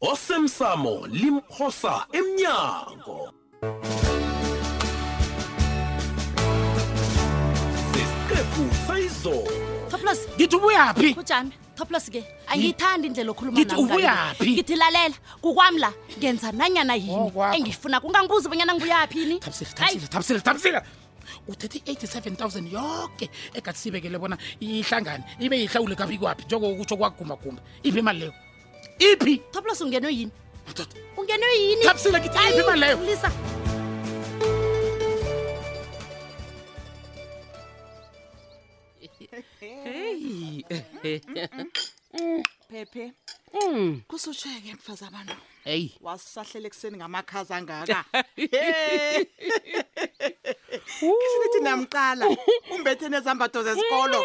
osemsamo limphosa emnyango sesiqephu sayizolo Toplos, ngithi ubuyaphi kujame. Toplos ke angiyithandi indlela okhuluma Ngithi nami ngayo. ubuyaphi? Ngithi lalela, kukwami la ngenza nanyana yini Ngokwakho. engifuna kungangibuzi bonyana ngibuyaphi yini. thabisile Hayi, thabisile thabisile thabisile uthethe i-87 000 yoke egathi siyibekele bona ihlangane ibe yihlawule kabi kwaphi njengokutsho kwagumagumba iphi imali leyo iphi toplos ungenwe yini Madoda. ungenwe yini Thabisile ngithi Ayi, iphi imali leyo? Lisa. Hey. phephe Mm. kusutsheke mfazi abantu Hey. wasahlela ekuseni ngamakhaza angaka kisithi namqala umbethe nezambatho zesikolo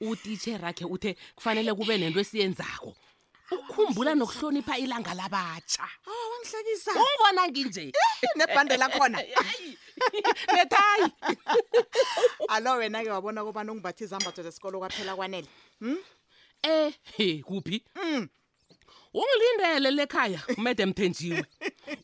utitsherakhe uthe kufanele kube nento esiyenzako ukukhumbula nokuhlonipha ilanga labatsha awa wangihlekisa ungibona nginje Eh, nebhande lakhona nethayi alo wena-ke wabona kobana ungibathi izambatho zesikolo kwaphela kwanele um Eh, he, kuphi? Mm. ungilindele lekhaya umede mthenjiwe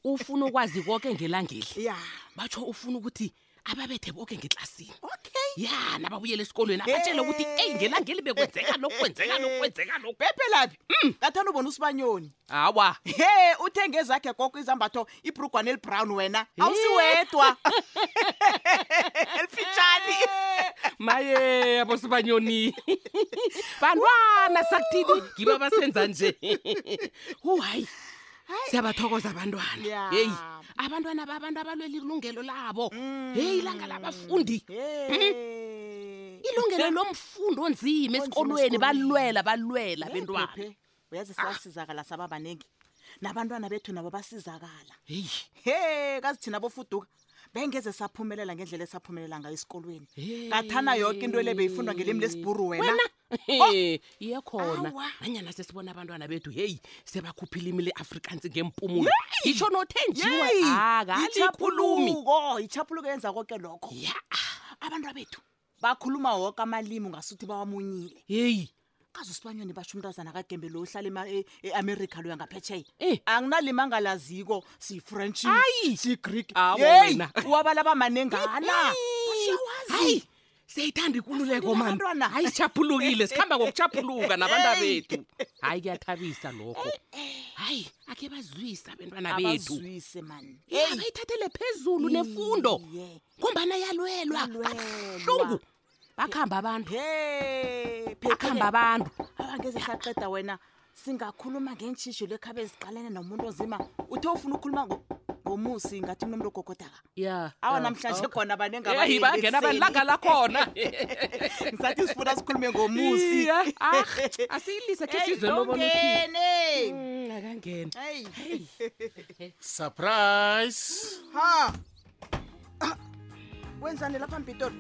ufuna ukwazi konke ngelangeli ya batsho ufuna ukuthi ababethe boke ngeklasini okay ya nababuyela esikolweni abatshele ukuthi eyi ngelangeli bekwenzeka lokhu kwenzeka lokhu kwenzeka lokhu bephelaphi ngathanda ubona usibanyoni hawa he uthenge zakhe koko izambatho ibrugwana elibrown wena awusiwedwa elifitshani maye abosibanyoni bantwana sakuthini ngiba abasenza nje hu hayi siyabathokoza abantwana Ya. heyi abantwana babantu abalwela ilungelo labo heyi ilanga labafundi Hey. ilungelo lomfundi onzima esikolweni balwela balwela bentwana Phephe. uyazi sasizakala saba baningi nabantwana bethu nabo basizakala heyi he kazi thina bofuduka bengeze saphumelela ngendlela esaphumelela ngayo esikolweni kathana yoke into ele beyifundwa ngelimi lesibhuru wena Hey, iyakhona Awa. nanyana sesibona abantwana bethu heyi sebakhupha ilimi le-afrikansi ngempumulo itsho nothenjiwe Yeyi, akalikhulumi ichaphuluko ichaphuluko yenza koke lokho ya abantu abethu bakhuluma woke amalimi ngasuthi bawamunyile heyi kaze usibanyoni basho umntazana kagembe lo uhlala ema- e- e-amerika loya ngaphetsheya Eh. anginalimi angalaziko sifrench Ayi. sigreek Awa Yeyi, wena. uwabala bamanengana hayi siyayithanda ikululeko Asifundile mani abantwana. hayi sichaphulukile sikhamba ngokuchaphuluka nabantu Hey. bethu hayi kuyathabisa lokho hayi akhe bazwisa abentwana bethu abazwise mani Hey, bayithathele phezulu nefundo Iye. ngombana yalwelwa abuhlungu bakuhamba abantu bakuhamba abantu abangeze saqeda wena singakhuluma ngentshitsho lekhabe ziqalene nomuntu ozima uthe ufuna ukukhuluma ngomusi ngathi mna umntu ogogodaka ya awa namhlanje khona banengabangena balanga lakhona ngisathi sifuna sikhulume ngomusi ah, asiyilise khe sizwelobonakangene mm, surprise ha Ah, wenzani lapha mpitori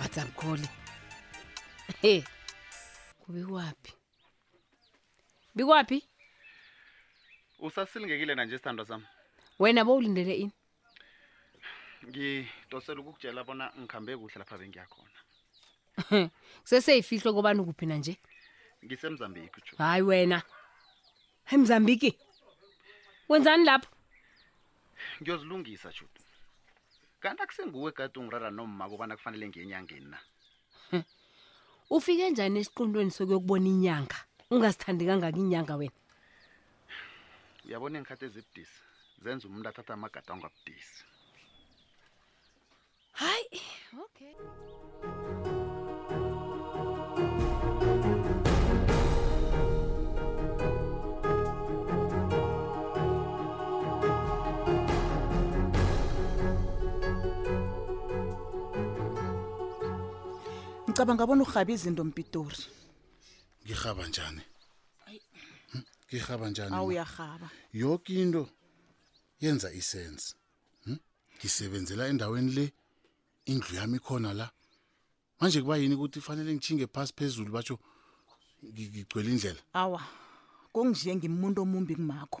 wathi amkholi he kubikwaphi bikwaphi usasilingekile nanje sithandwa sami wena bowulindele ini ngidosela ukukutshela bona ngikhambe kuhle lapha bengiyakhona kuseseyifihlo kobani kuphi na nje ngisemzambiki jo hayi wena emzambiki wenzani lapho ngiyozilungisa judu kanti akusenguwe kade ungirara nomma kobana kufanele ngiye enyangeni na ufike njani esiqundweni sokuyokubona inyanga ungasithandi kangaka inyanga wena uyabona iinkhathi ezibudisi zenza umuntu athatha amagadango abudisi hayi okay ngicabanga bona urhabe izinto mpitori ngirhaba njani Hm? ngirhaba njani ma? awuyarhaba yoke into yenza isense Hm? ngisebenzela endaweni le indlu yami ikhona la manje kuba yini ukuthi fanele ngitshinge phasi phezulu batsho ngi- ngigcwele indlela awa kungijiye ngimuntu omumbi kumakho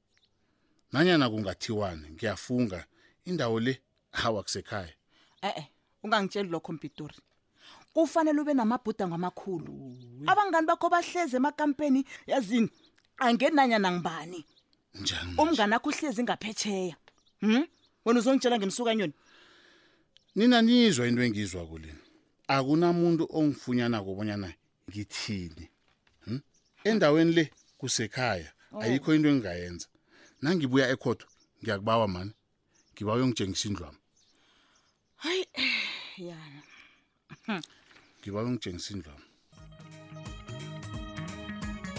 nanyana kungathiwani ngiyafunga indawo le hawa kusekhaya e-e ungangitsheli lokho mpitori kufanele ube namabhudango amakhulu abangani bakho bahlezi emakampeni yazini angenanyana ngibani njani umngane akho uhlezi ngaphetsheya hm wena uzongitshela ngemsukanyoni nina nizwa into engizwa kulini akunamuntu ongifunyana kobonyana ngithini hmm? endaweni le kusekhaya oh. ayikho into engingayenza nangibuya ekhotho ngiyakubawa mani ngiba uyongitshengisa indlu wami hayi yana ngiba uyongitshengisa indlu wami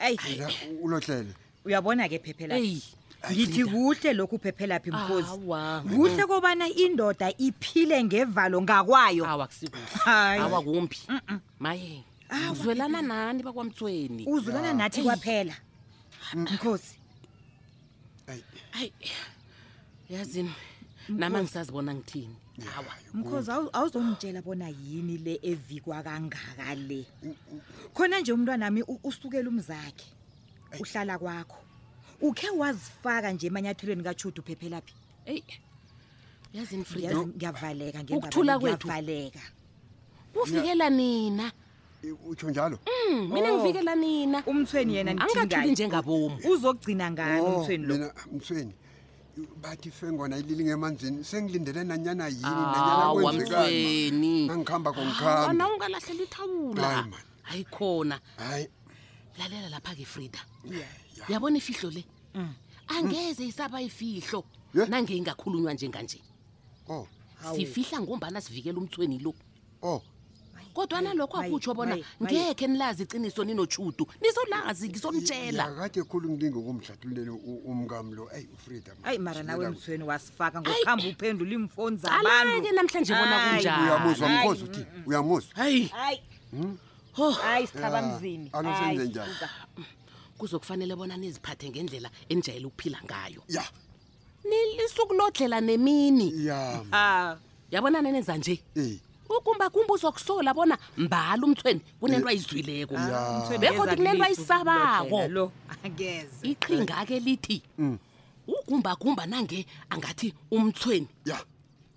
ayi phela ulohlele uyabona-ke phephelaphi eyi ngithi kuhle lokhu uphephelaphi mkhozi awa kuhle kobana indoda iphile ngevalo ngakwayo awa kusikuhle Hayi. awa kumbi maye uzwelana nani bakwamthweni uzulana nathi kwaphela mkhosi hayi yazini nama ngisazibona ngithini awa mkhozi awu- awuzongitshela bona yini le evikwa kangaka le khona nje umntwana wami u- usukela umzakhe uhlala kwakho ukhe wazifaka nje emanyathelweni katshuda uphephelaphi eyi yazini frida Ngiyazi- ngiyavaleka ngiyavaleka, Ukuthula kwethu. ngiyavaleka kufike la nina utsho njalo Mm, mina Oh. ngivikela nina umthweni yena angathuli nithingayo njengabomu uzokugcina ngani Oh, umthweni lo mina msweni bathi fengwana ilili ngemanzini sengilindele nanyana yini nanyana awa kwenzekani mthweni angikhamba wona kongikhamba ungalahlela ithawula Hayi, man. hayi khona hayi lalela lapha-ke frida yabona ifihlo le Mm. angeze isaba ifihlo Ye? nange ingakhulunywa njenganje oh sifihla ngombana sivikela umthweni lo oh kodwana lokho akutsho bona ngekhe nilazi iqiniso ninotshudu nisolazi ngisomtshela yakade khulu ngilinge ukumhlathululele umkami lo eyi ufrida ayi mara nawe mthweni wasifaka ngokuhamba uphendula iimfoni zabantuke namhlanje bona kunjaniuyamuzwa mkhozi uthi uyamuzwa hayi hayi hmm? oh. hayi sihlaba mzini anosenze njani kuzokufanele bona niziphathe ngendlela enijayele ukuphila ngayo ya nilisuku lodlela nemini ya Ah, yabona nenenza nje Eh, ukumba kumba uzokusola bona mbala umthweni kunento ayizwileko Ah, Mthweni begodu ngeza kunento kulisa ayisabako ukulodlela lo angeze iqhinga-ke lithi Mm. ugumbagumba nange angathi umthweni ya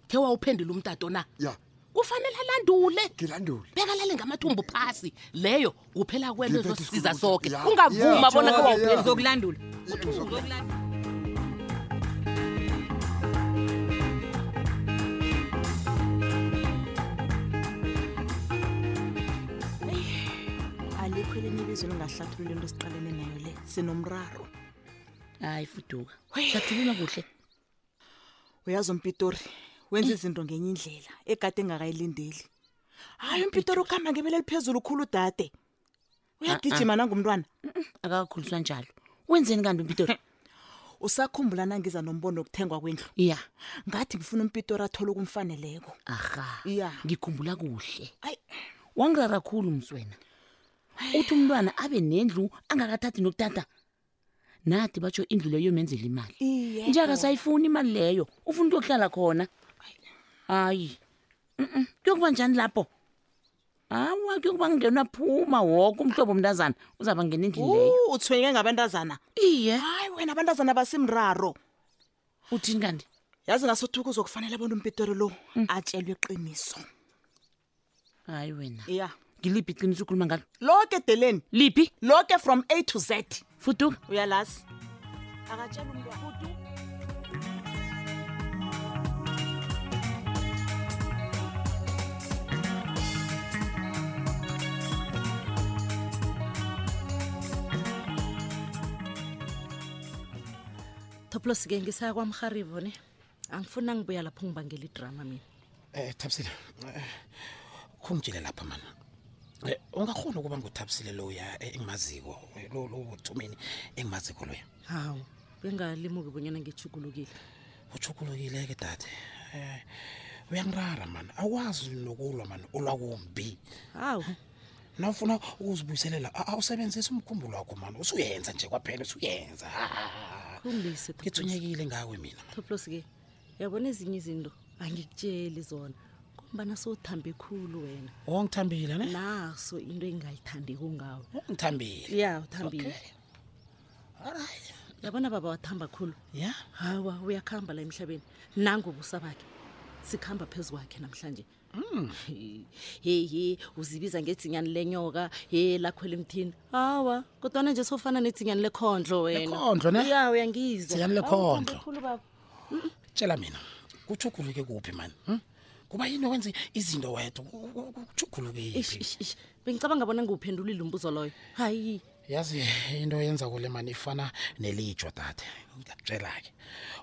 khe wawuphendula umtato na ya kufanele alandule ngilandule bekalale ngamathumbu phasi leyo kuphela kwento Ngiphethe ezosiza isikhumbuzo. soke Ya, ungavuma ya, bona ya, khawawuphela ya. uzokulandula alikho elinye ibizo lingahlathulula into esiqalene nayo le sinomraro hayi fuduka hlathulula kuhle uyazi umpitori wenza izinto ngenye indlela egade engakayilindeli hayi umpitori ukuhamba ngebele eliphezulu khulu udade uyagijima nangumntwana akakakhuliswa njalo wenzeni kanti umpitori usakhumbula nangiza nombono wokuthengwa kwendlu ya ngathi ngifuna umpitori athole okumfaneleko aha ya ngikhumbula kuhle ayi wangirara khulu mswena uthi umntwana abe nendlu angakathathi nokutata nadi batsho indlu leyo yomenzela imali iye nje akasayifuni imali leyo ufuna ukuyokuhlala khona hayi Mm-mm. kuyokuba njani lapho hawa kuyokuba kungenwa phuma woke umhlobo mntazana uzaba ngena endlini leyo Wu, uthwenywe ngabantazana iye hayi wena abantazana basimraro uthini kanti yazi ngasothuka uzokufanele abona umpitori lo atshelwe iqiniso hayi wena ya ngiliphi iqiniso ukhuluma ngalo loke edeleni liphi loke from a to z fuduka uyalazi akatshela umntwana fuduka toplos-ke ngisaya kwamharibo ne angifuni angibuya lapho ngibangela idrama mina Eh Thabisile. eh, Khungitshele lapha mama. Eh ungakhona ukuba nguthabisile lo ya engimaziko eh, lo lo uthumeni engimaziko lo. hawu bengalimuki bonyana ngijugulukile Uchukulukile ke dade. Eh uyangirara man. Awazi nokulwa man ulwa kumbi. hawu nawufuna ukuzibuyiselela a- awusebenzise umkhumbulo wakho mani usuyenza nje kwaphela usuyenza Khombise, Toplos. ngithunyekile ngawe mina toplos ke yabona ezinye izinto angikutsheli zona ngombana sowuthambe khulu wena ongithambile ne naso into engingayithandiko ngawe ongithambile ya uthambile yabona baba wathamba khulu ya hawa uyakuhamba la emhlabeni nangobusa bakhe sikuhamba phezu kwakhe namhlanje Hmm. hey ye uzibiza ngedzinyani lenyoka ye lakhwela emthini hawa kodwana nje sofana nedzinyani lekhondlo wenakondlo ne ya uyangizwa dzinyani lekhondlo tshela mina kuchuguluke kuphi mani hmm? kuba yini okwenza izinto wedwa kuchuguluke yiphi bengicabanga bona ngiwuphendulile umbuzo loyo hayi yazi into yenza kule mani ifana nelijo dade ngiyakutshela-ke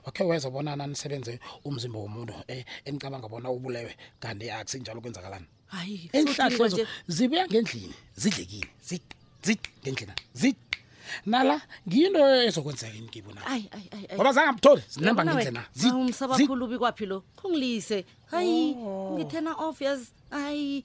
wakhe weza bona nanisebenze umzimba womuntu eh, enicabanga bona ubulewe kanti akusinjalo kwenzakalani hayi enhlahlezo zibuya ngendlini zidlekile zid zid ngendlina zid nala ngiyinto ezokwenzeka ini kibo na ayi ayi ayi ngoba zange amtholi zinamba ngendlina zid umsabakhulu ubikwaphi lo khungilise hayi oh. ngithena off yazi hayi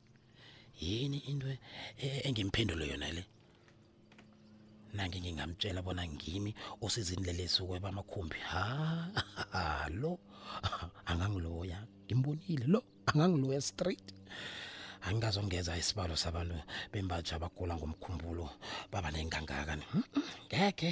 yini into e- e- engimphendule yona le nange ngingamtshela bona ngimi osizini lelesi ukweba amakhumbi ha ha, lo angangiloya ngimbonile lo angangiloya straight angikazongeza isibalo sabantu bembatsha abagula ngomkhumbulo baba nengangakani ngekhe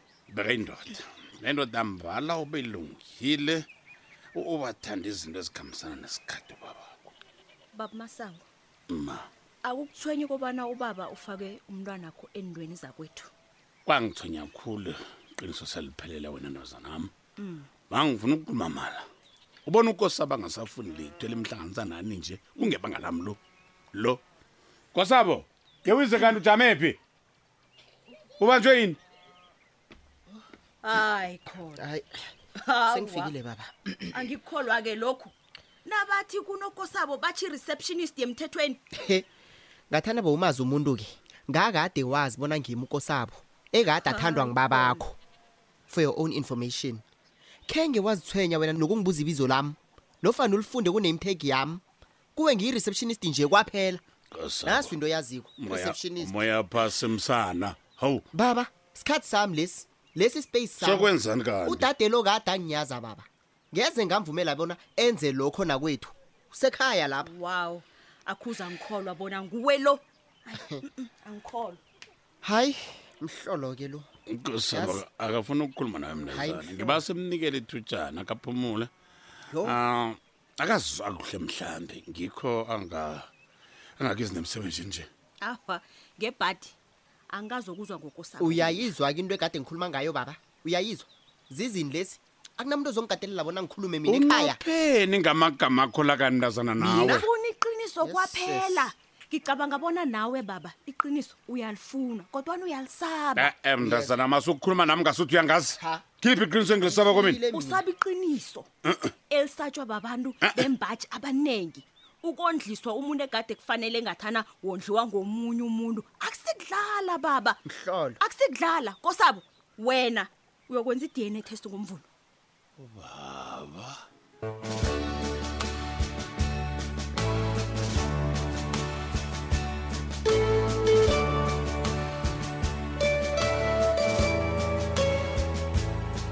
beka indoda nendoda mbala ubelungile u- ubathanda izinto ezikhambisana nesikhathi ubabakho baba masango ma akukuthwenyi kobana ubaba ufake umntwanakho endweni zakwethu kwangithonya khulu qiniso seliphelele wena ndozanam mangifuna ukukumamala ubona ukosaba angasafuni litho elimhlanganisa nani nje ungebanga lam lo lo kosabo ngewize kanti ujamephi ubanjwe yini hayi khona hayi Hawa. sengifikile baba angikukholwa ke lokhu nabathi kunokosabo bathi receptionist yemthethweni He, ngathana bowumazi umuntu-ke ngakade wazi bona ngimi ukosabo ekade athandwa ngibabakho for your own information khenge wazithwenya wena nokungibuza ibizo lami nofana ulifunde kuneyimthegi yami kuwe ngiyi-receptionist nje kwaphela naso into yaziko receptionist moya phasi msana hawu baba sikhathi sami lesi lesi space sami sokwenzani kanti udade lo kade anginyaza baba ngeze ngamvumela bona enze lokho nakwethu usekhaya lapha wow akhuza angikholwa bona nguwe lo angikholwa hayi mhlolo ke lo Kusaba akafuna ukukhuluma nawe mnezana. Ngiba semnikele ithutshana akaphumule. Ah akazizwa kuhle mhlambi ngikho anga angakizi nemsebenzi nje awa ngebhadi angazokuzwa ngokosabo uyayizwa ke into egade ngikhuluma ngayo baba uyayizwa zizini lezi akunamuntu ozongikatelela bona ngikhulume mina ekhaya unopheni ngamagama akho lakandazana nawe ngifuna iqiniso kwaphela ngicabanga bona nawe baba iqiniso uyalifuna kodwa wena uyalisaba eh, eh mntazana masukukhuluma nami ngasuthi uyangazi khipha iqiniso engilisaba kwamina usaba iqiniso elisatshwa babantu bembaji abaningi ukondliswa umuntu egade kufanele ngathana wondliwa ngomunye umuntu akusikudlala baba mhlolo akusikudlala kosabo wena uyokwenza i-dna test ngomvulo ubaba